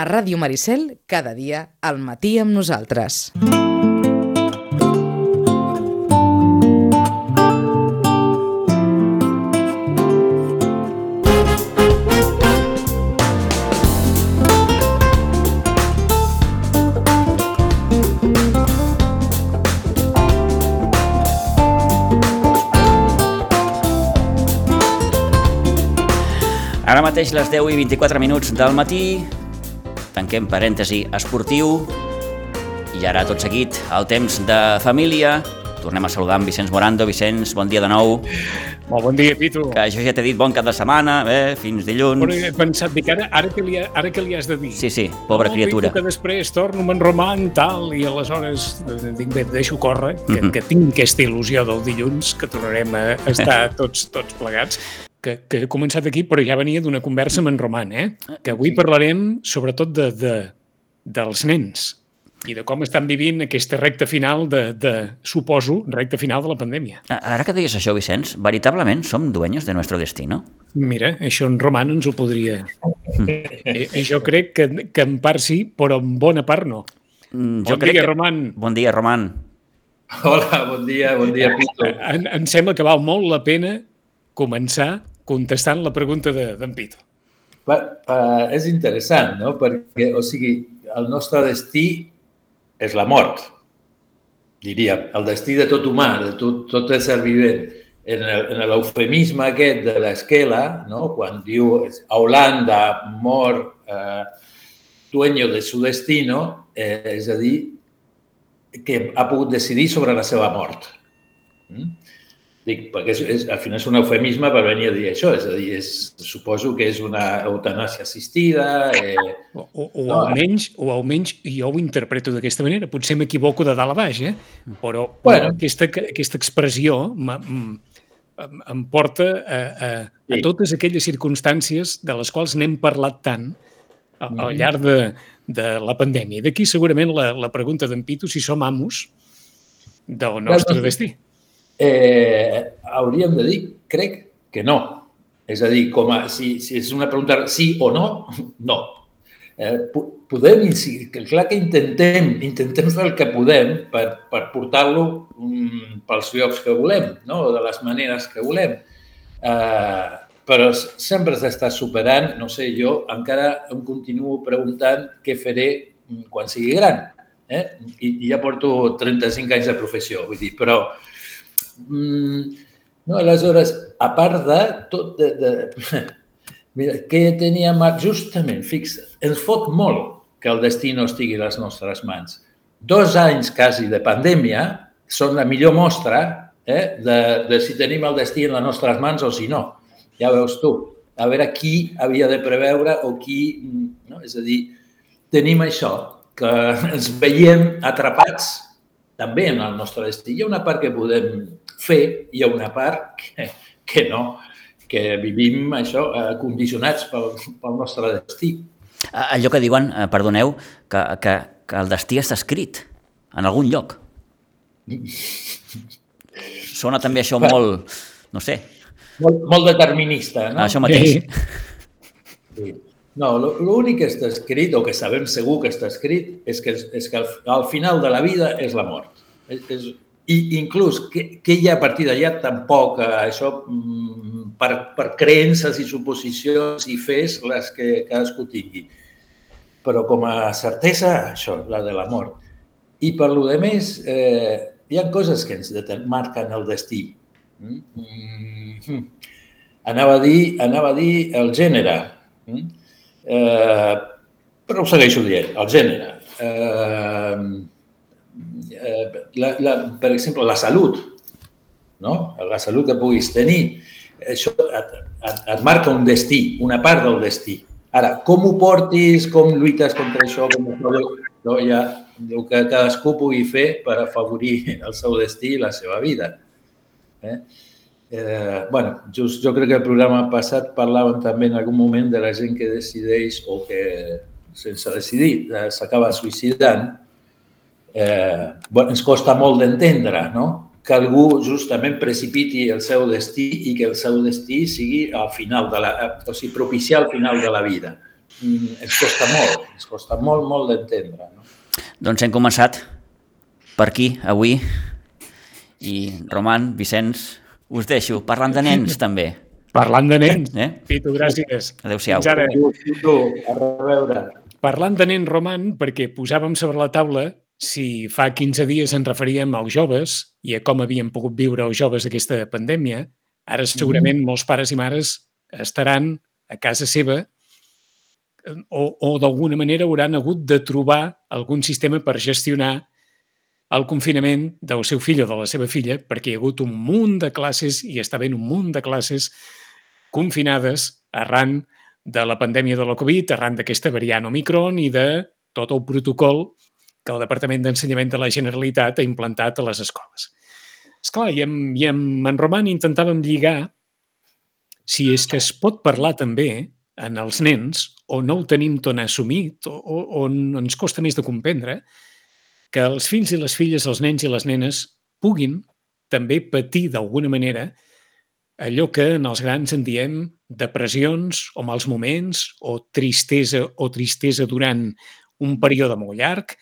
A Ràdio Maricel, cada dia, al matí amb nosaltres. Ara mateix les 10 i 24 minuts del matí, tanquem parèntesi esportiu i ara tot seguit el temps de família. Tornem a saludar en Vicenç Morando. Vicenç, bon dia de nou. Molt bon dia, Pitu. Que jo ja t'he dit bon cap de setmana, eh? fins dilluns. Però he pensat, dic, ara, ara, que li, ha- ara que li has de dir? Sí, sí, pobra No, criatura. Pitu, que després torno amb en Roman, tal, i aleshores eh, dic, bé, deixo córrer, que, Mhm. que tinc aquesta il·lusió del dilluns, que tornarem a estar tots, tots plegats, que, que he començat aquí, però ja venia d'una conversa amb en Roman, eh? que avui parlarem sobretot de, de, dels nens i de com estan vivint aquesta recta final de, de, suposo, recta final de la pandèmia. Ara que deies això, Vicenç, veritablement som dueños de nuestro destino? Mira, això en Roman ens ho podria... Eh, eh, jo crec que, que en part sí, però en bona part no. Mm, Bon dia, Roman. Bon dia, Roman. Hola, bon dia, bon dia, Pito. En, em sembla que val molt la pena començar contestant la pregunta de- d'en Pito. Pa, pa, és interessant, no? Perquè, o sigui, el nostre destí és la mort, diríem. El destí de tot humà, de tot, tot ésser vivent. En l'eufemisme aquest de l'esquela, no? quan diu a Holanda mor eh, dueño de su destino, eh, és a dir, que ha pogut decidir sobre la seva mort. Mm? Dic, perquè és, és, al final és un eufemisme per venir a dir això, és a dir, és, suposo que és una eutanàsia assistida... Eh, O, o, o, No. almenys, o almenys jo ho interpreto d'aquesta manera. Potser m'equivoco de dalt a baix, eh? però, Bueno. però aquesta, aquesta expressió em, porta a, a, a Sí. totes aquelles circumstàncies de les quals n'hem parlat tant al, al Mhm. llarg de, de la pandèmia. D'aquí segurament la, la pregunta d'en Pitu si som amos del nostre Bueno, destí. Eh, hauríem de dir, crec que no. És a dir, com a, si, si és una pregunta sí o no, no. Eh, po- podem incidir, clar que intentem, intentem fer el que podem per, per portar-lo mm, pels llocs que volem, no? de les maneres que volem. Eh, però sempre s'està superant, no sé, jo encara em continuo preguntant què faré mm, quan sigui gran. Eh? I, I ja porto 35 anys de professió, vull dir, però no, aleshores, a part de tot de... de mira, què tenia Marc? Justament, fixa't, ens fot molt que el destí no estigui a les nostres mans. Dos anys quasi de pandèmia són la millor mostra eh, de, de si tenim el destí en les nostres mans o si no. Ja veus tu. A veure qui havia de preveure o qui... mm, No? És a dir, tenim això, que ens veiem atrapats també en el nostre destí. Hi ha una part que podem fer, hi ha una part que, que no, que vivim això eh, condicionats pel, pel nostre destí. Allò que diuen, eh, perdoneu, que, que, que el destí està escrit en algun lloc. Sona també això molt, no sé, Molt, molt determinista, no? això mateix. Sí. No, lo- l'únic que està escrit, o que sabem segur que està escrit, és que, és que al, al final de la vida és la mort. És, és, I inclús, què hi ha a partir d'allà? Tampoc eh, això mm, per, per creences i suposicions i fes les que cadascú tingui. Però com a certesa, això, la de la mort. I per lo de més, eh, hi ha coses que ens marquen el destí. Mm? Mm. Anava a dir, anava a dir el gènere. Mm? Eh, però ho segueixo dient, el gènere. Eh, eh, la, la, per exemple, la salut, no? la salut que puguis tenir, això et, et, et marca un destí, una part del destí. Ara, com ho portis, com lluites contra això, com ho no, ja, el que cadascú pugui fer per afavorir el seu destí i la seva vida. Eh? Eh, bueno, just, jo crec que el programa passat parlàvem també en algun moment de la gent que decideix o que sense decidir eh, s'acaba suïcidant. Eh, bueno, ens costa molt d'entendre no? que algú justament precipiti el seu destí i que el seu destí sigui al final de la, o sigui, propiciar al final de la vida. mm, ens costa molt, ens costa molt, molt d'entendre. No? Doncs hem començat per aquí, avui, i Roman, Vicenç, us deixo, parlant de nens també. Parlant de nens. Eh? Pitu, gràcies. Adéu-siau. Fins ara. A reveure. Parlant de nen Roman, perquè posàvem sobre la taula si fa 15 dies ens referíem als joves i a com havien pogut viure els joves aquesta pandèmia, ara segurament molts pares i mares estaran a casa seva o, o d'alguna manera hauran hagut de trobar algun sistema per gestionar el confinament del seu fill o de la seva filla, perquè hi ha hagut un munt de classes i està havent un munt de classes confinades arran de la pandèmia de la Covid, arran d'aquesta variant Omicron i de tot el protocol que el Departament d'Ensenyament de la Generalitat ha implantat a les escoles. Esclar, i amb, i amb en Roman intentàvem lligar si és que es pot parlar també en els nens o no ho tenim tot assumit o, o, o ens costa més de comprendre que els fills i les filles, els nens i les nenes puguin també patir d'alguna manera allò que en els grans en diem depressions o mals moments o tristesa o tristesa durant un període molt llarg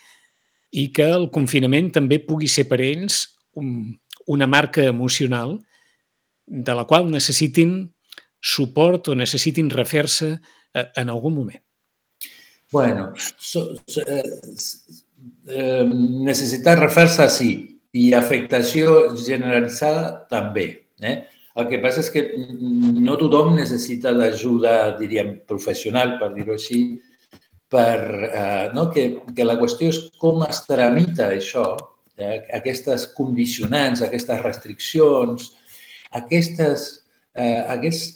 i que el confinament també pugui ser per ells un, una marca emocional de la qual necessitin suport o necessitin refer-se eh, en algun moment. Bueno, so, so, eh, eh, necessitar refer-se sí, i afectació generalitzada també. Eh? El que passa és que no tothom necessita d'ajuda, diríem, professional, per dir-ho així, per, eh, no? que, que la qüestió és com es tramita això, eh? aquestes condicionants, aquestes restriccions, aquestes, eh, aquests,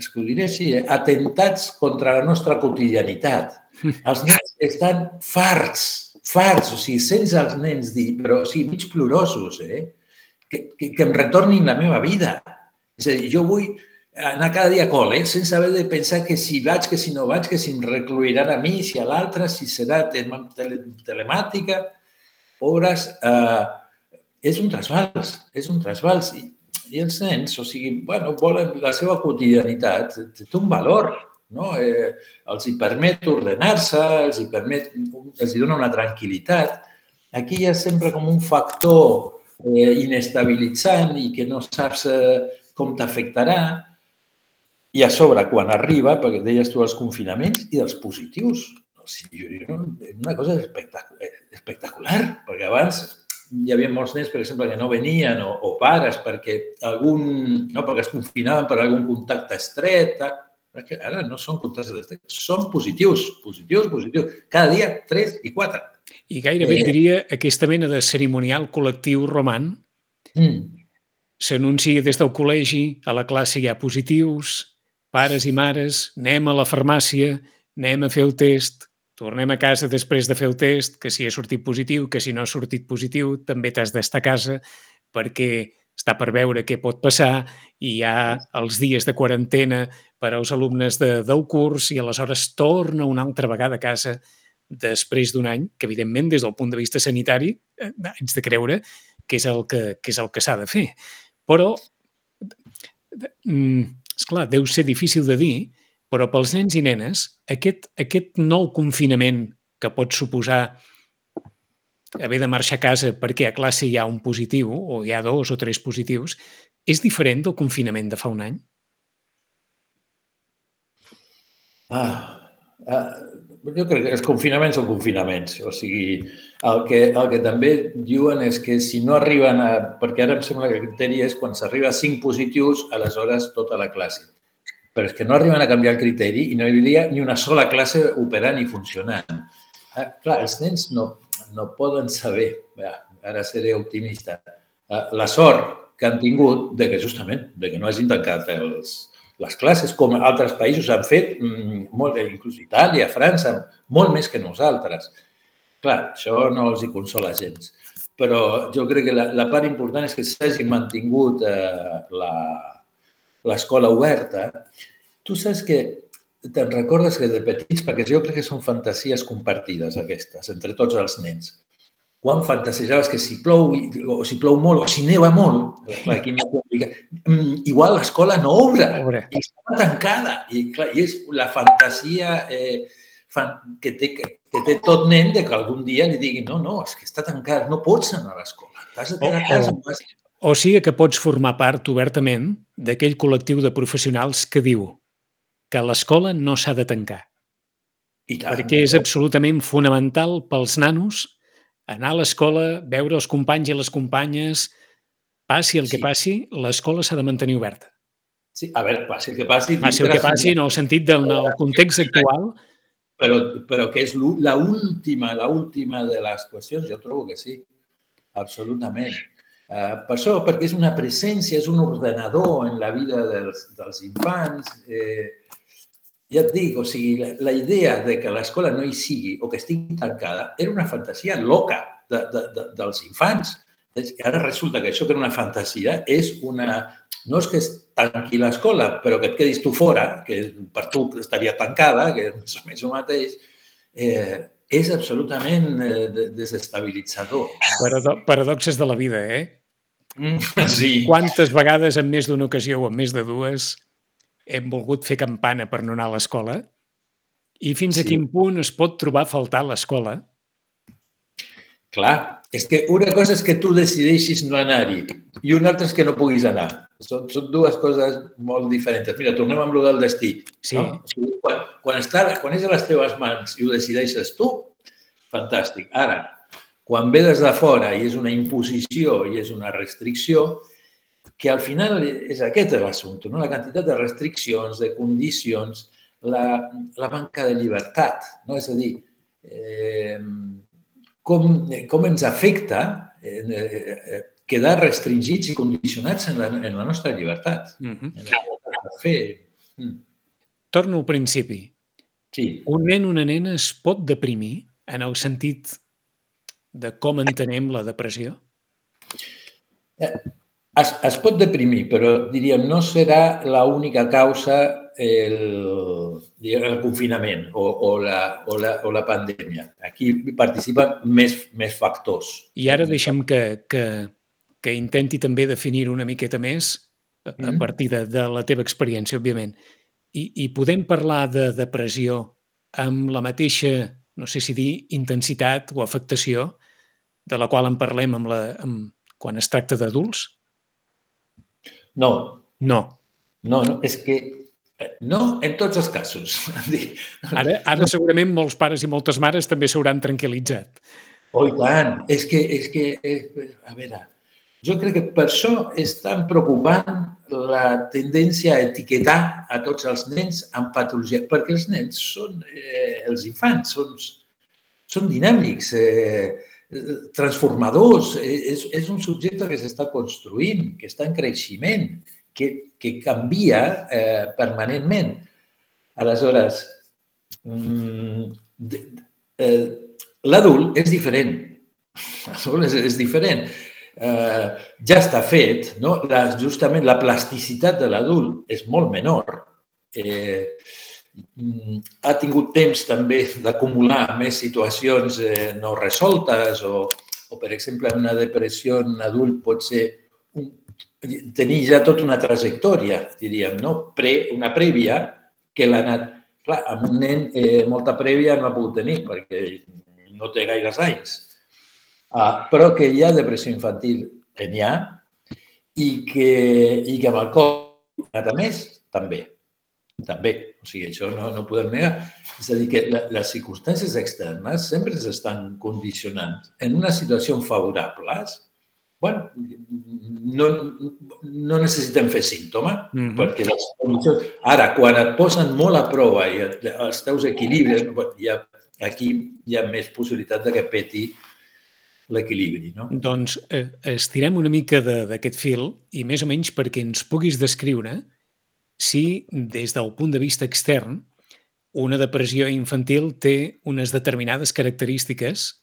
és que ho diré així, eh? atentats contra la nostra quotidianitat. Els nens estan farts, farts, o sigui, sense els nens dir, però o sigui, mig plorosos, eh? que, que, que em retornin la meva vida. És a dir, jo vull anar cada dia a col·le, sense haver de pensar que si vaig, que si no vaig, que si em recluiran a mi, si a l'altre, si serà tele, telemàtica. Pobres, eh, és un trasbals, és un trasbals. I, I els nens, o sigui, bueno, volen la seva quotidianitat, té un valor, no? Eh, els hi permet ordenar-se, els hi permet, els hi dona una tranquil·litat. Aquí hi ha sempre com un factor eh, inestabilitzant i que no saps eh, com t'afectarà. I a sobre, quan arriba, perquè deies tu els confinaments i els positius, o sigui, una cosa espectacular, espectacular, perquè abans hi havia molts nens, per exemple, que no venien o, o pares perquè algun, no, perquè es confinaven per algun contacte estret, perquè ara no són contactes estrets, són positius, positius, positius. Cada dia, tres i quatre. I gairebé eh. diria aquesta mena de cerimonial col·lectiu roman mm. s'anuncia des del col·legi, a la classe hi ha positius, pares i mares, anem a la farmàcia, anem a fer el test, tornem a casa després de fer el test, que si ha sortit positiu, que si no ha sortit positiu, també t'has d'estar a casa perquè està per veure què pot passar i hi ha els dies de quarantena per als alumnes de, del curs i aleshores torna una altra vegada a casa després d'un any, que evidentment des del punt de vista sanitari eh, haig de creure que és el que, que, és el que s'ha de fer. Però mm, és clar, deu ser difícil de dir, però pels nens i nenes, aquest, aquest nou confinament que pot suposar haver de marxar a casa perquè a classe hi ha un positiu o hi ha dos o tres positius, és diferent del confinament de fa un any? Ah, ah, jo crec que els confinaments són confinaments. O sigui, el que, el que també diuen és que si no arriben a... Perquè ara em sembla que el criteri és quan s'arriba a 5 positius, aleshores tota la classe. Però és que no arriben a canviar el criteri i no hi hauria ni una sola classe operant i funcionant. Ah, clar, els nens no, no poden saber, ara seré optimista, ah, la sort que han tingut de que justament de que no hagin tancat els, les classes, com altres països han fet, mm, molt, inclús Itàlia, França, molt més que nosaltres. Clar, això no els hi consola gens. Però jo crec que la, la part important és que s'hagi mantingut eh, l'escola oberta. Tu saps que te'n recordes que de petits, perquè jo crec que són fantasies compartides aquestes, entre tots els nens, quan fantasejaves que si plou, o si plou molt, o si neva molt, aquí mm, igual l'escola no obre, obre. i està tancada. I, clar, i és la fantasia eh, fan, que, té, que té tot nen de que algun dia li diguin no, no, és que està tancat, no pots anar a l'escola, t'has de quedar a casa. O, o sigui que pots formar part obertament d'aquell col·lectiu de professionals que diu que l'escola no s'ha de tancar. I tant, perquè és absolutament fonamental pels nanos anar a l'escola, veure els companys i les companyes, passi el sí. que passi, l'escola s'ha de mantenir oberta. Sí, a veure, passi el que passi... Passi el que passi, en el sentit del el context actual. Però, però que és la última, la última de les qüestions, jo trobo que sí, absolutament. Uh, per això, perquè és una presència, és un ordenador en la vida dels, dels infants. Eh, ja et dic, o sigui, la, la idea de que l'escola no hi sigui o que estigui tancada era una fantasia loca de, de, de, dels infants. Ara resulta que això que era una fantasia és una... No és que es tanqui l'escola, però que et quedis tu fora, que per tu estaria tancada, que és més o mateix, eh, és absolutament eh, desestabilitzador. Parado paradoxes de la vida, eh? Mm, sí. Quantes vegades, en més d'una ocasió o en més de dues, hem volgut fer campana per no anar a l'escola i fins sí. a quin punt es pot trobar a faltar l'escola? Clar, és que una cosa és que tu decideixis no anar-hi i una altra és que no puguis anar. Són, són dues coses molt diferents. Mira, tornem amb el del destí. Sí. No? Quan, quan, està, quan és a les teves mans i ho decideixes tu, fantàstic. Ara, quan ve des de fora i és una imposició i és una restricció, que al final és aquest l'assumpte, no? la quantitat de restriccions, de condicions, la, la manca de llibertat. No? És a dir, eh, com, com ens afecta eh, eh, quedar restringits i condicionats en la, en la nostra llibertat. Mm -hmm. en la fer. Mm. Torno al principi. Sí. Un nen o una nena es pot deprimir en el sentit de com entenem la depressió? Eh, es, es pot deprimir, però diríem, no serà l'única causa el, el confinament o, o, la, o, la, o la pandèmia. Aquí participen més, més factors. I ara deixem que, que, que intenti també definir una miqueta més a, a mm-hmm. partir de, de la teva experiència, òbviament. I, I podem parlar de depressió amb la mateixa, no sé si dir, intensitat o afectació de la qual en parlem amb la, amb, quan es tracta d'adults? No. No. No, no, és que eh, no en tots els casos. Ara, ara segurament molts pares i moltes mares també s'hauran tranquil·litzat. Oh, i tant. És que, és que, eh, a veure, jo crec que per això és tan preocupant la tendència a etiquetar a tots els nens amb patologia, perquè els nens són, eh, els infants, són, són dinàmics. Eh, transformadors. És, és un subjecte que s'està construint, que està en creixement, que, que canvia eh, permanentment. Aleshores, mm, eh, l'adult és diferent. L'adult és, és diferent. Eh, ja està fet, no? La, justament la plasticitat de l'adult és molt menor. Eh, ha tingut temps també d'acumular més situacions eh, no resoltes o, o, per exemple, una depressió en adult pot ser un, tenir ja tota una trajectòria, diríem, no? Pre, una prèvia que l'ha anat... Clar, amb un nen eh, molta prèvia no ha pogut tenir perquè no té gaires anys. Ah, però que hi ha depressió infantil, n'hi ha, i que, i que amb el cop, a més, també també. O sigui, això no, no podem negar. És a dir, que la, les circumstàncies externes sempre s'estan condicionant. En una situació favorable, bueno, no, no necessitem fer símptoma, mm -hmm. perquè les condicions... Ara, quan et posen molt a prova i et, els teus equilibris, ha, aquí hi ha més possibilitat de que peti l'equilibri. No? Doncs eh, estirem una mica d'aquest fil i més o menys perquè ens puguis descriure si des del punt de vista extern una depressió infantil té unes determinades característiques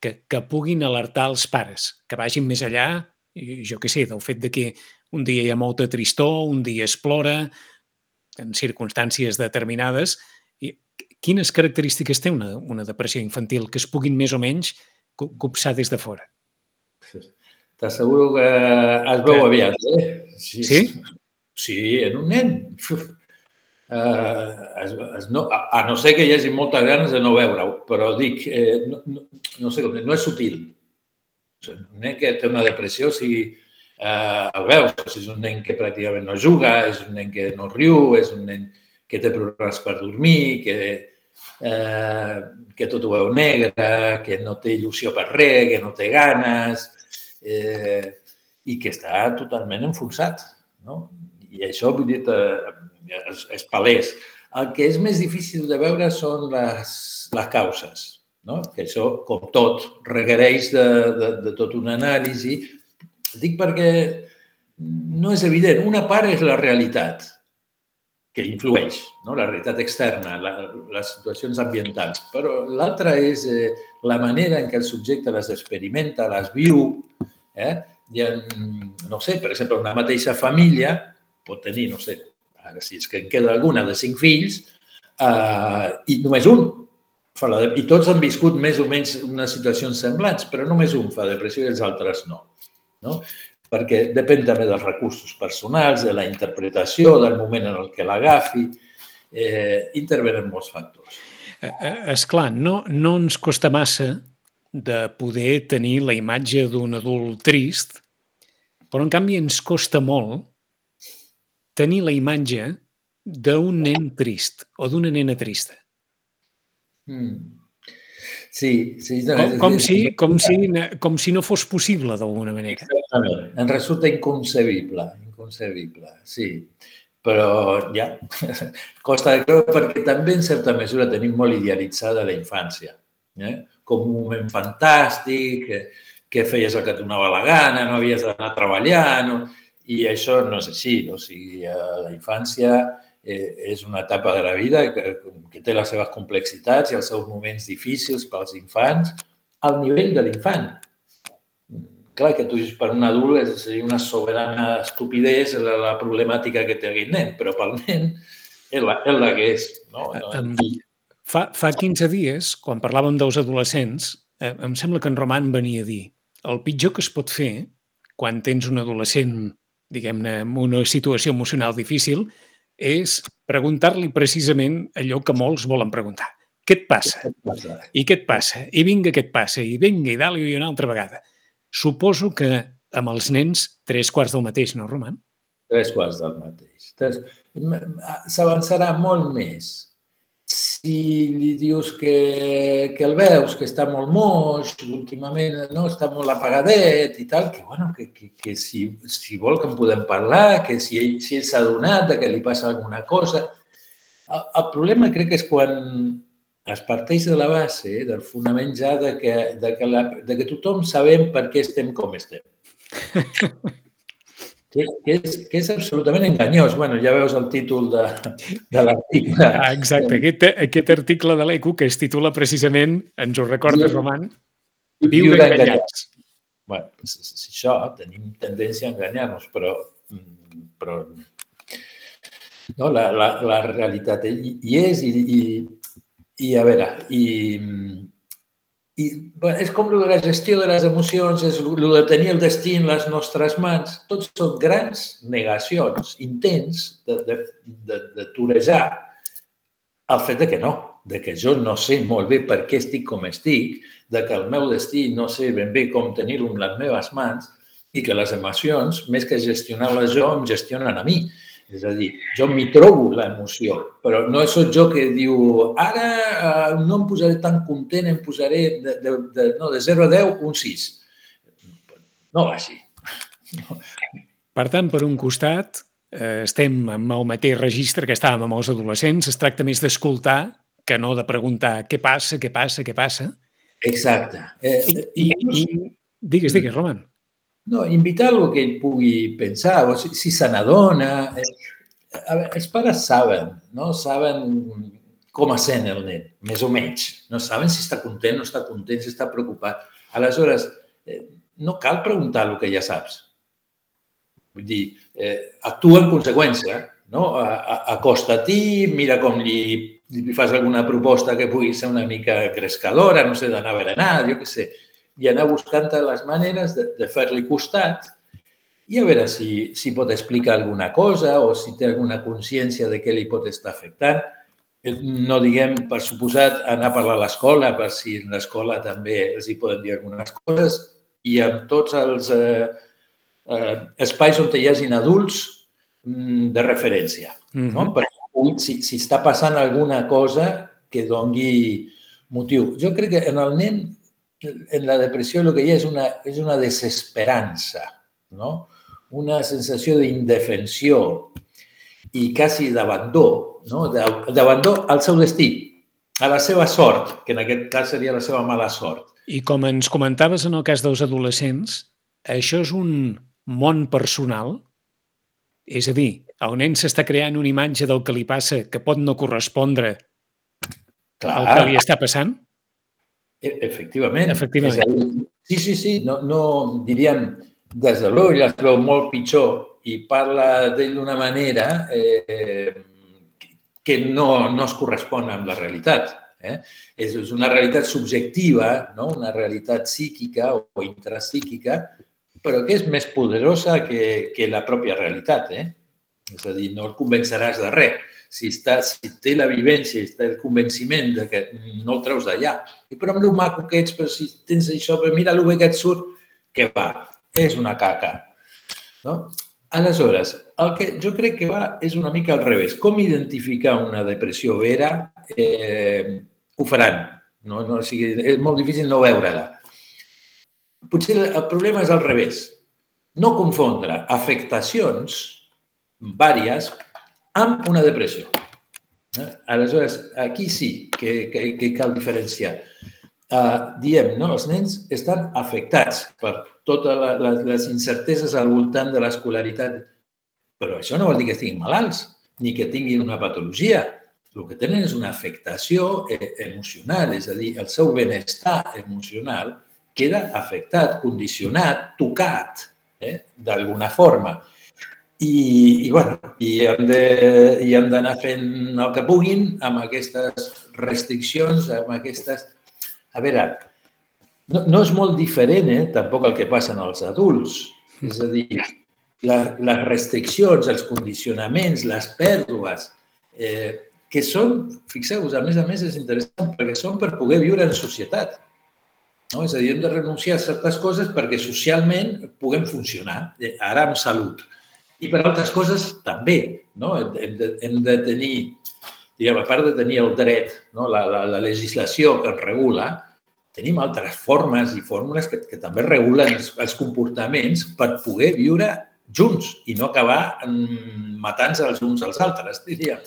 que, que puguin alertar els pares, que vagin més allà, jo què sé, del fet de que un dia hi ha molta tristor, un dia es plora, en circumstàncies determinades. I quines característiques té una, una depressió infantil que es puguin més o menys copsar des de fora? T'asseguro que es veu aviat, eh? Sí? sí? Sí, en un nen. eh, es, es no, a, a no ser que hi hagi moltes ganes de no veure-ho, però dic, eh, no, no, no sé com no és sutil. Un nen que té una depressió, si eh, el veus, és un nen que pràcticament no juga, és un nen que no riu, és un nen que té problemes per dormir, que, eh, que tot ho veu negre, que no té il·lusió per res, que no té ganes, eh, i que està totalment enfonsat. No? I això, vull dir, és, és palès. El que és més difícil de veure són les, les causes, no? que això, com tot, requereix de, de, de tot una anàlisi. Dic perquè no és evident. Una part és la realitat, que influeix, no? la realitat externa, la, les situacions ambientals. Però l'altra és eh, la manera en què el subjecte les experimenta, les viu. Eh? Ha, no sé, per exemple, una mateixa família pot tenir, no sé, ara si és que en queda alguna de cinc fills, eh, i només un fa la I tots han viscut més o menys unes situacions semblants, però només un fa depressió i els altres no. no? perquè depèn també dels recursos personals, de la interpretació, del moment en el que l'agafi, eh, intervenen molts factors. Eh, eh, és clar, no, no ens costa massa de poder tenir la imatge d'un adult trist, però en canvi ens costa molt tenir la imatge d'un nen trist o d'una nena trista. Mm. Sí, sí. No, com, com, si, com, si, com si no fos possible, d'alguna manera. Exactament. Ens resulta inconcebible, inconcebible, sí. Però ja, costa de creure perquè també en certa mesura tenim molt idealitzada la infància, eh? com un moment fantàstic, que, que feies el que et donava la gana, no havies d'anar a treballar, no? I això no és així. O sigui, la infància eh, és una etapa de la vida que, que té les seves complexitats i els seus moments difícils pels infants al nivell de l'infant. Clar que tu per un adult seria una soberana estupidesa la, la problemàtica que té aquest nen, però pel nen és la, és la que és. No? no? Fa, fa 15 dies, quan parlàvem dels adolescents, eh, em sembla que en Roman venia a dir el pitjor que es pot fer quan tens un adolescent, diguem-ne, en una situació emocional difícil, és preguntar-li precisament allò que molts volen preguntar. Què et passa? I què et passa? I vinga, què et passa? I vinga, i dalt i una altra vegada. Suposo que amb els nens tres quarts del mateix, no, Roman? Tres quarts del mateix. S'avançarà molt més si li dius que, que el veus, que està molt moix, últimament no, està molt apagadet i tal, que, bueno, que, que, que si, si vol que en podem parlar, que si ell si s'ha adonat de que li passa alguna cosa. El, el problema crec que és quan es parteix de la base, del fonament ja de que, de que, la, de que tothom sabem per què estem com estem. que, que, és, que és absolutament enganyós. bueno, ja veus el títol de, de l'article. Ah, exacte, aquest, aquest article de l'ECO que es titula precisament, ens ho recordes, Roman, Viure enganyats. bueno, si, si això, tenim tendència a enganyar-nos, però, però no, la, la, la realitat hi, hi és i, i, i a veure, i, i bueno, és com la gestió de les emocions, és el de tenir el destí en les nostres mans. Tots són grans negacions, intents de, de, de, de torejar el fet de que no, de que jo no sé molt bé per què estic com estic, de que el meu destí no sé ben bé com tenir-ho en les meves mans i que les emocions, més que gestionar-les jo, em gestionen a mi. És a dir, jo m'hi trobo l'emoció, però no sóc jo que diu ara eh, no em posaré tan content, em posaré de, de, de, no, de 0 a 10 un 6. No va així. No. Per tant, per un costat, eh, estem amb el mateix registre que estàvem amb els adolescents, es tracta més d'escoltar que no de preguntar què passa, què passa, què passa. Exacte. Eh, I, i, i, digues, digues, Roman. No, invitar-lo que ell pugui pensar, o si, si se n'adona. Eh, els pares saben, no? Saben com sent el nen, més o menys. No saben si està content, no està content, si està preocupat. Aleshores, eh, no cal preguntar el que ja saps. Vull dir, eh, actua en conseqüència, no? Acosta a ti, mira com li, li fas alguna proposta que pugui ser una mica crescadora, no sé, d'anar a berenar, jo què sé i anar buscant les maneres de, de fer-li costat i a veure si, si pot explicar alguna cosa o si té alguna consciència de què li pot estar afectant. Eh, no diguem, per suposat, anar a parlar a l'escola, per si en l'escola també els hi poden dir algunes coses, i amb tots els eh, eh, espais on hi hagin adults mm, de referència. Mm -hmm. no? Mhm. Perquè si, si està passant alguna cosa que dongui motiu. Jo crec que en el nen, en la depressió, el que hi ha és una, és una desesperança, no? una sensació d'indefensió i quasi d'abandó, no? d'abandó al seu destí, a la seva sort, que en aquest cas seria la seva mala sort. I com ens comentaves en el cas dels adolescents, això és un món personal? És a dir, el nen s'està creant una imatge del que li passa que pot no correspondre Clar. al que li està passant? E efectivament. Efectivament. Sí, sí, sí. No, no diríem, des de l'ull es veu molt pitjor i parla d'ell d'una manera eh, que no, no es correspon amb la realitat. Eh? És, és una realitat subjectiva, no? una realitat psíquica o intrapsíquica però que és més poderosa que, que la pròpia realitat. Eh? És a dir, no el convenceràs de res. Si, està, si té la vivència, si té el convenciment de que no el treus d'allà. I però amb el maco que ets, però si tens això, però mira el bé que et surt, que va, és una caca. No? Aleshores, el que jo crec que va és una mica al revés. Com identificar una depressió vera? Eh, ho faran. No, no, o sigui, és molt difícil no veure-la potser el problema és al revés. No confondre afectacions vàries amb una depressió. Eh? Aleshores, aquí sí que, que, que cal diferenciar. Uh, diem, no? els nens estan afectats per totes les, les incerteses al voltant de l'escolaritat, però això no vol dir que estiguin malalts ni que tinguin una patologia. El que tenen és una afectació eh, emocional, és a dir, el seu benestar emocional queda afectat, condicionat, tocat, eh, d'alguna forma. I, i, bueno, i hem de, i hem d'anar fent el que puguin amb aquestes restriccions, amb aquestes... A veure, no, no és molt diferent, eh, tampoc el que passa en els adults. És a dir, la, les restriccions, els condicionaments, les pèrdues, eh, que són, fixeu-vos, a més a més és interessant perquè són per poder viure en societat. No? És a dir, hem de renunciar a certes coses perquè socialment puguem funcionar, eh, ara amb salut. I per altres coses també. No? Hem, de, hem de tenir, diguem, a part de tenir el dret, no? la, la, la legislació que ens regula, tenim altres formes i fórmules que, que també regulen els, els comportaments per poder viure junts i no acabar matant-se els uns als altres, diria.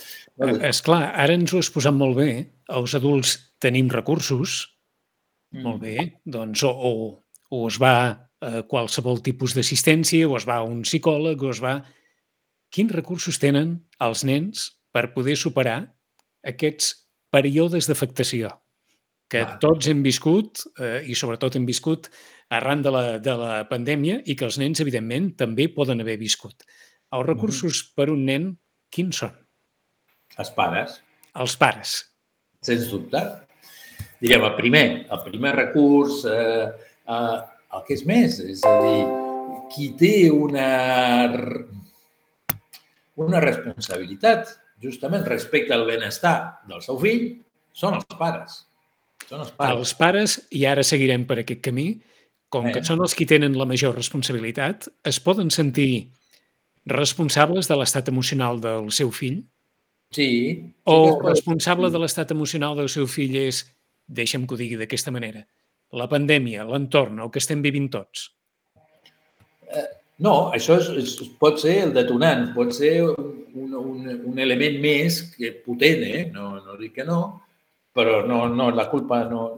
És clar, ara ens ho has posat molt bé. Els adults tenim recursos, Mm. Molt bé, doncs o, o, o es va a qualsevol tipus d'assistència, o es va a un psicòleg, o es va... Quins recursos tenen els nens per poder superar aquests períodes d'afectació que Va. tots hem viscut eh, i sobretot hem viscut arran de la, de la pandèmia i que els nens, evidentment, també poden haver viscut. Els recursos mm. per un nen, quins són? Els pares. Els pares. Sens dubte diríem, el primer, el primer recurs, eh, eh, el que és més, és a dir, qui té una, una responsabilitat justament respecte al benestar del seu fill són els pares. Són els pares. Els pares, i ara seguirem per aquest camí, com que són els qui tenen la major responsabilitat, es poden sentir responsables de l'estat emocional del seu fill? Sí. O responsable de l'estat emocional del seu fill és deixa'm que ho digui d'aquesta manera, la pandèmia, l'entorn, el que estem vivint tots? Eh, no, això és, és, pot ser el detonant, pot ser un, un, un element més que potent, eh? no, no dic que no, però no, no la culpa no...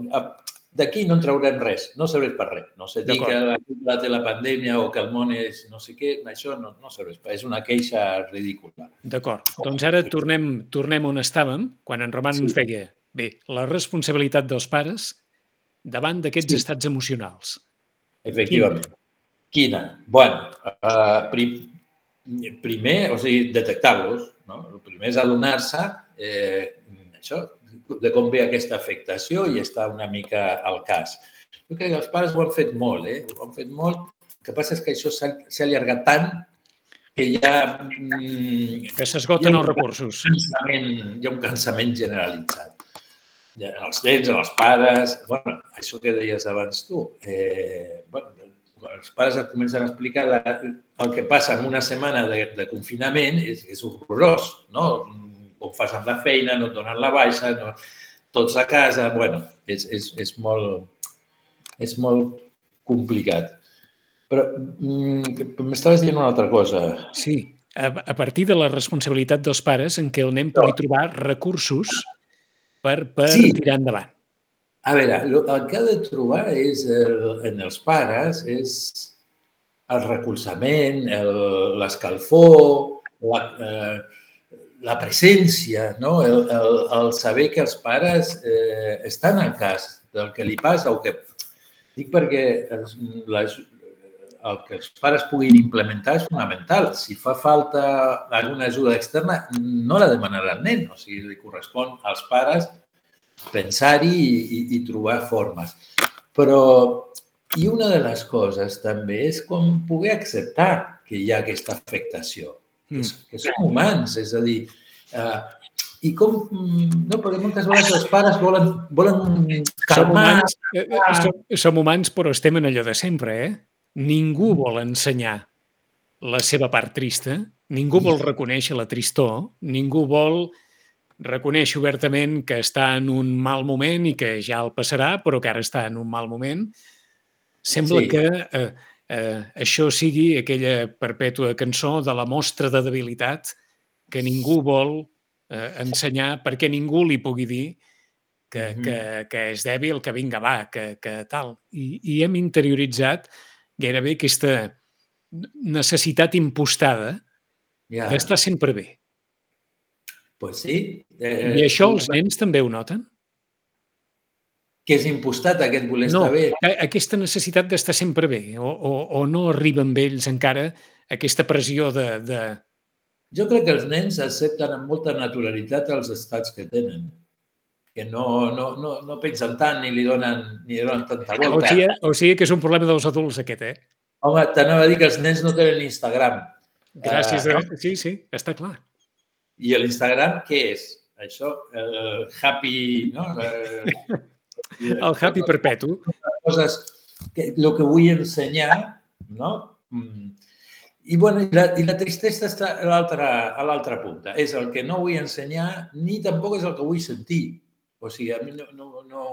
D'aquí no en traurem res, no serveix per res. No sé dir que la culpa té la pandèmia o que el món és no sé què, això no, no serveix, és una queixa ridícula. D'acord, doncs ara tornem, tornem on estàvem, quan en Roman sí. ens deia Bé, la responsabilitat dels pares davant d'aquests sí. estats emocionals. Efectivament. Quina? Quina? bueno, uh, prim, primer, o sigui, detectar-los. No? El primer és adonar-se eh, això, de com ve aquesta afectació i està una mica al cas. Jo crec que els pares ho han fet molt, eh? ho han fet molt El que passa és que això s'ha allargat tant que ja... Mm, que s'esgoten els recursos. Hi ha un cansament generalitzat. Els nens, els pares... bueno, això que deies abans tu. Eh, bueno, els pares et comencen a explicar la, el que passa en una setmana de, de confinament és, és horrorós, no? Com fas amb la feina, no et donen la baixa, no, tots a casa... bueno, és, és, és, molt, és molt complicat. Però mm, m'estaves dient una altra cosa. Sí, a, a partir de la responsabilitat dels pares en què el nen pugui trobar recursos per, per sí. tirar endavant. A veure, el que ha de trobar és el, en els pares és el recolzament, l'escalfor, la, eh, la presència, no? el, el, el saber que els pares eh, estan al cas del que li passa o que... Dic perquè els, les, el que els pares puguin implementar és fonamental. Si fa falta alguna ajuda externa, no la demanarà el nen. O sigui, li correspon als pares pensar-hi i, i, i trobar formes. Però, i una de les coses també és com poder acceptar que hi ha aquesta afectació, que, mm. que som humans, és a dir, eh, i com, no, perquè moltes vegades els pares volen, volen calmar... Som humans, eh, eh, som, som humans, però estem en allò de sempre, eh? Ningú vol ensenyar la seva part trista, ningú vol reconèixer la tristor, ningú vol reconèixer obertament que està en un mal moment i que ja el passarà, però que ara està en un mal moment. Sembla sí. que eh, eh, això sigui aquella perpètua cançó de la mostra de debilitat que ningú vol eh, ensenyar perquè ningú li pugui dir que, mm -hmm. que, que és dèbil, que vinga, va, que, que tal. I, I hem interioritzat gairebé aquesta necessitat impostada ja. d'estar sempre bé. Pues sí. Eh, I això els nens també ho noten? Que és impostat aquest voler no, estar bé. aquesta necessitat d'estar sempre bé, o, o, o no arriba amb ells encara aquesta pressió de, de... Jo crec que els nens accepten amb molta naturalitat els estats que tenen que no, no, no, no pensen tant ni li donen, ni li donen tanta volta. O sigui, o sigui que és un problema dels adults, aquest, eh? Home, t'anava a dir que els nens no tenen Instagram. Gràcies. Uh, sí, sí, està clar. I l'Instagram què és? Això, el happy... No? el happy perpetu. Coses que, el que vull ensenyar, no? Mm. I, bueno, i, la, i la tristesa està a l'altra punta. És el que no vull ensenyar ni tampoc és el que vull sentir. O sigui, a mi no... no, no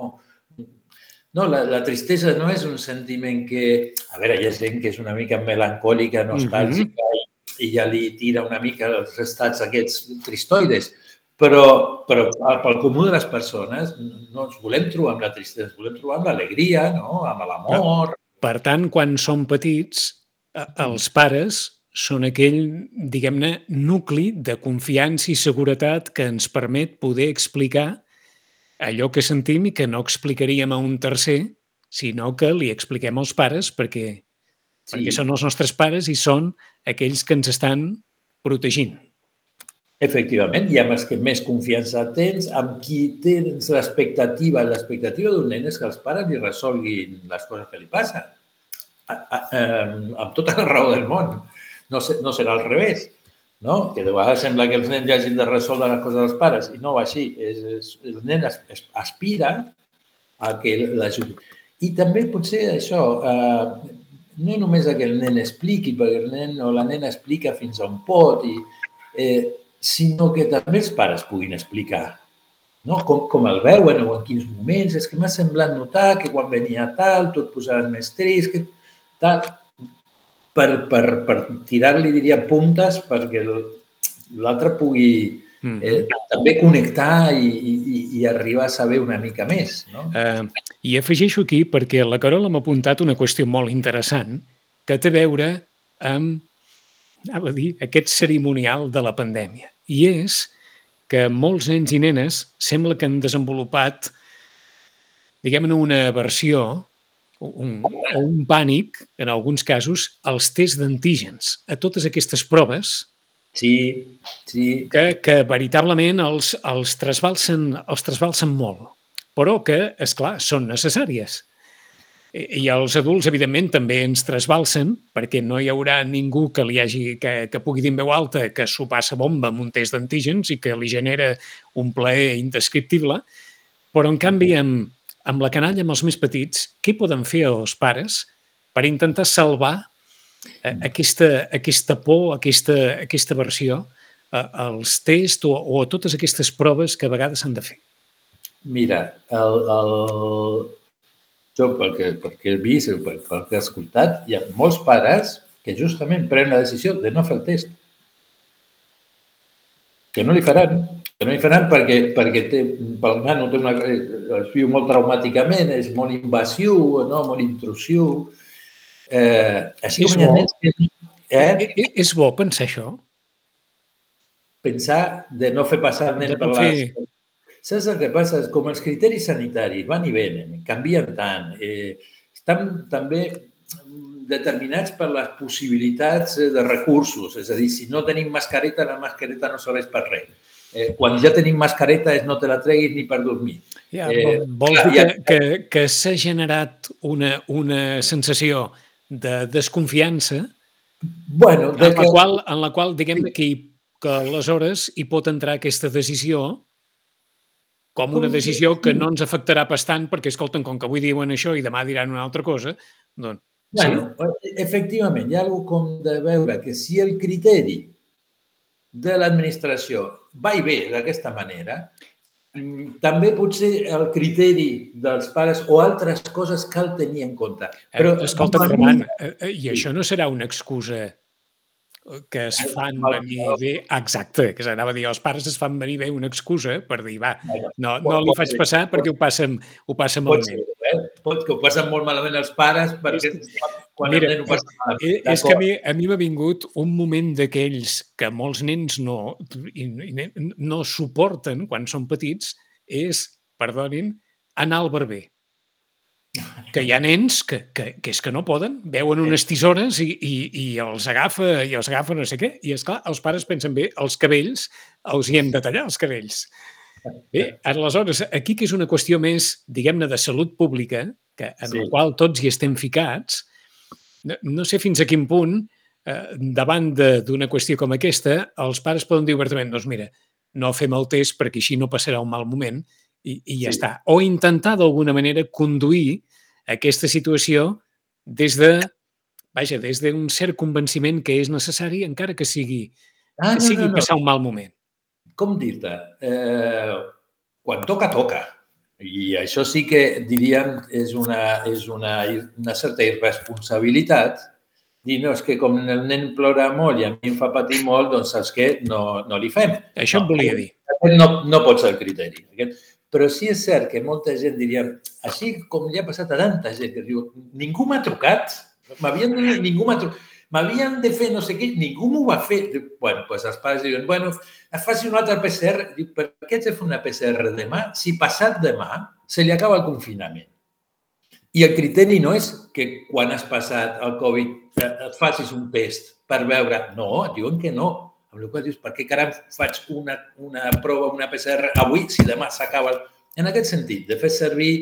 no, la, la tristesa no és un sentiment que... A veure, hi ha gent que és una mica melancòlica, nostàlgica, mm -hmm. i, i ja li tira una mica els estats aquests tristoides, però, però pel comú de les persones no ens volem trobar amb la tristesa, ens volem trobar amb l'alegria, no? amb l'amor... Per tant, quan som petits, els pares són aquell, diguem-ne, nucli de confiança i seguretat que ens permet poder explicar allò que sentim i que no explicaríem a un tercer, sinó que li expliquem als pares perquè, sí. perquè són els nostres pares i són aquells que ens estan protegint. Efectivament, i amb els que més confiança tens, amb qui tens l'expectativa. L'expectativa d'un nen és que els pares li resolguin les coses que li passen. A, a, a, amb tota la raó del món. No, no serà al revés no? que de vegades sembla que els nens hagin de resoldre les coses dels pares, i no va així. És, és, el nen es, es, aspira a que l'ajudi. I també potser això, eh, no només que el nen expliqui, perquè el nen o la nena explica fins on pot, i, eh, sinó que també els pares puguin explicar no? com, com el veuen o en quins moments. És que m'ha semblat notar que quan venia tal, tu et posaves més trist, que tal per, per, per tirar-li, diria, puntes perquè l'altre pugui mm. eh, també connectar i, i, i arribar a saber una mica més. No? Eh, I afegeixo aquí, perquè la Carola m'ha apuntat una qüestió molt interessant que té a veure amb anava a dir, aquest cerimonial de la pandèmia. I és que molts nens i nenes sembla que han desenvolupat, diguem-ne, una versió un, o un pànic, en alguns casos, als tests d'antígens, a totes aquestes proves sí, sí. Que, que veritablement els, els, trasbalsen, els trasbalsen molt, però que, és clar són necessàries. I els adults, evidentment, també ens trasbalsen, perquè no hi haurà ningú que li hagi, que, que pugui dir en veu alta que s'ho passa bomba amb un test d'antígens i que li genera un plaer indescriptible, però, en canvi, amb, amb la canalla, amb els més petits, què poden fer els pares per intentar salvar eh, aquesta, aquesta por, aquesta, aquesta versió eh, als tests o, o a totes aquestes proves que a vegades s'han de fer? Mira, el, el, jo pel que, pel que he vist, pel, pel que he escoltat, hi ha molts pares que justament prenen la decisió de no fer el test. Que no li faran, no li faran perquè, perquè té, pel nano té una, es viu molt traumàticament, és molt invasiu, no? molt intrusiu. Eh, així és bo. Nens eh? És bo pensar això? Pensar de no fer passar el nen per les, Saps el que passa? Com els criteris sanitaris van i venen, canvien tant, eh, estan també determinats per les possibilitats eh, de recursos. És a dir, si no tenim mascareta, la mascareta no serveix per res. Eh, quan ja tenim mascareta és no te la treguis ni per dormir. Ja, eh, vols dir que, que, que s'ha generat una, una sensació de desconfiança bueno, de en, la que... qual, en la qual diguem que, que aleshores hi pot entrar aquesta decisió com una decisió que no ens afectarà bastant perquè, escolten, com que avui diuen això i demà diran una altra cosa, doncs... Bueno, sí. efectivament, hi ha alguna com de veure que si el criteri de l'administració va i ve d'aquesta manera, també potser el criteri dels pares o altres coses cal tenir en compte. Eh, Però, Escolta, Roman, eh, eh, i això no serà una excusa que es fan venir bé, exacte, que s'anava a dir, els pares es fan venir bé una excusa per dir, va, no, no li faig passar perquè ho passen, ho passen malament. Pot, ser, eh? pot que ho passen molt malament els pares perquè quan Mira, el nen ho passa malament. És, és que a mi, a mi m'ha vingut un moment d'aquells que molts nens no, no suporten quan són petits, és, perdonin, anar al barber que hi ha nens que, que, que és que no poden, veuen unes tisores i, i, i els agafa i els agafa no sé què. I, és clar els pares pensen bé, els cabells els hi hem de tallar, els cabells. Bé, aleshores, aquí que és una qüestió més, diguem-ne, de salut pública, que en sí. la qual tots hi estem ficats, no, no sé fins a quin punt, eh, davant d'una qüestió com aquesta, els pares poden dir obertament, doncs mira, no fem el test perquè així no passarà un mal moment i, i ja sí. està. O intentar d'alguna manera conduir aquesta situació des de, vaja, des d'un cert convenciment que és necessari encara que sigui, ah, que sigui no, no, no. passar un mal moment. Com dir-te? Eh, quan toca, toca. I això sí que diríem és una, és una, una certa irresponsabilitat dir, no, és que com el nen plora molt i a mi em fa patir molt, doncs saps què? No, no li fem. Això no, em volia dir. No, no pot ser el criteri. Aquest, però sí és cert que molta gent diria, així com li ha passat a tanta gent, que diu, ningú m'ha trucat, m'havien ningú m'ha trucat, m'havien de fer no sé què, ningú m'ho va fer. Diu, bueno, doncs els pares diuen, bueno, faci un altre PCR. Diu, per què ets de fer una PCR demà si passat demà se li acaba el confinament? I el criteri no és que quan has passat el Covid eh, et facis un test per veure. No, diuen que no amb la qual dius, per què caram faig una, una prova, una PCR avui si demà s'acaba? En aquest sentit, de fer servir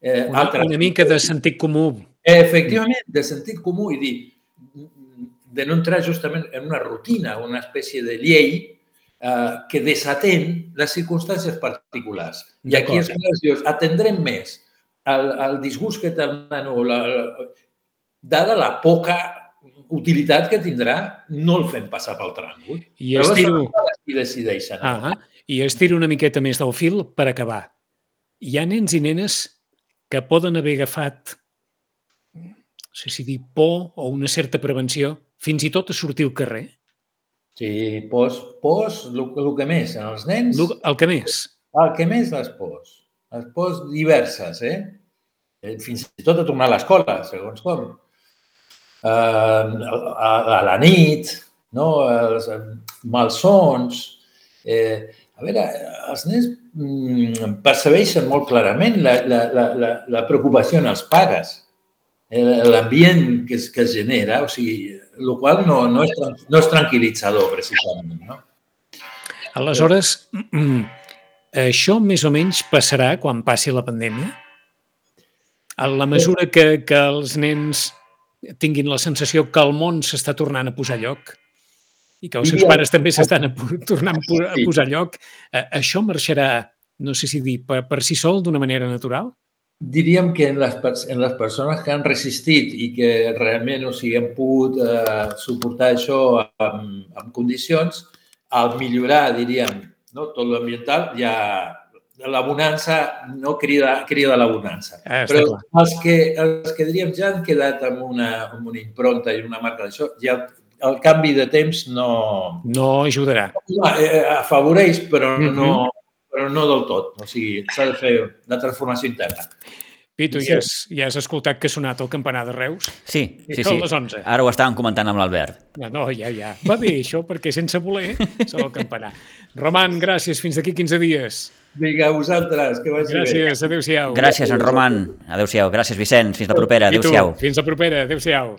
eh, una, altres... Una mica de sentit comú. Efectivament, de sentit comú i dir, de no entrar justament en una rutina, una espècie de llei eh, que desatén les circumstàncies particulars. I aquí és quan dius, atendrem més el, el disgust que té el nano, la, la, dada la poca utilitat que tindrà, no el fem passar pel tràngol. I estiro... I decideixen. Ah, I estiro una miqueta més del fil per acabar. Hi ha nens i nenes que poden haver agafat, no sé si dir por o una certa prevenció, fins i tot a sortir al carrer? Sí, pors, pors, el, el que més, en els nens... El, el que més. El que més, les pors. Les pors diverses, eh? eh fins i tot a tornar a l'escola, segons com eh, a, a la nit, no? els malsons. Eh, a veure, els nens mm, percebeixen molt clarament la, la, la, la preocupació en els pares, l'ambient que, es, que es genera, o sigui, el qual no, no, és, no és tranquil·litzador, precisament. No? Aleshores, això més o menys passarà quan passi la pandèmia? a la mesura que, que els nens tinguin la sensació que el món s'està tornant a posar a lloc i que els seus pares també s'estan tornant a posar a lloc, eh, això marxarà, no sé si dir, per, per si sol d'una manera natural? Diríem que en les, en les persones que han resistit i que realment o sigui, han pogut eh, suportar això amb, amb condicions, al millorar, diríem, no, tot l'ambiental, ja l'abonança no crida, crida l'abonança. Ah, està Però clar. els que, els que diríem ja han quedat amb una, amb una impronta i una marca d'això, ja el, el canvi de temps no, No ajudarà. no eh, afavoreix, però no, però no del tot. O sigui, s'ha de fer la transformació interna. Pitu, Sí. ja has, ja has escoltat que ha sonat el campanar de Reus? Sí, sí, sí. les 11. Ara ho estàvem comentant amb l'Albert. No, no, ja, ja. Va bé això, perquè sense voler sona el campanar. Roman, gràcies. Fins d'aquí 15 dies. Vinga, a vosaltres, que vagi bé. Gràcies. Adéu-siau. Gràcies, en Roman. Adéu-siau. Gràcies, Vicenç. Fins la propera. Adéu-siau. Fins la propera. Adéu-siau.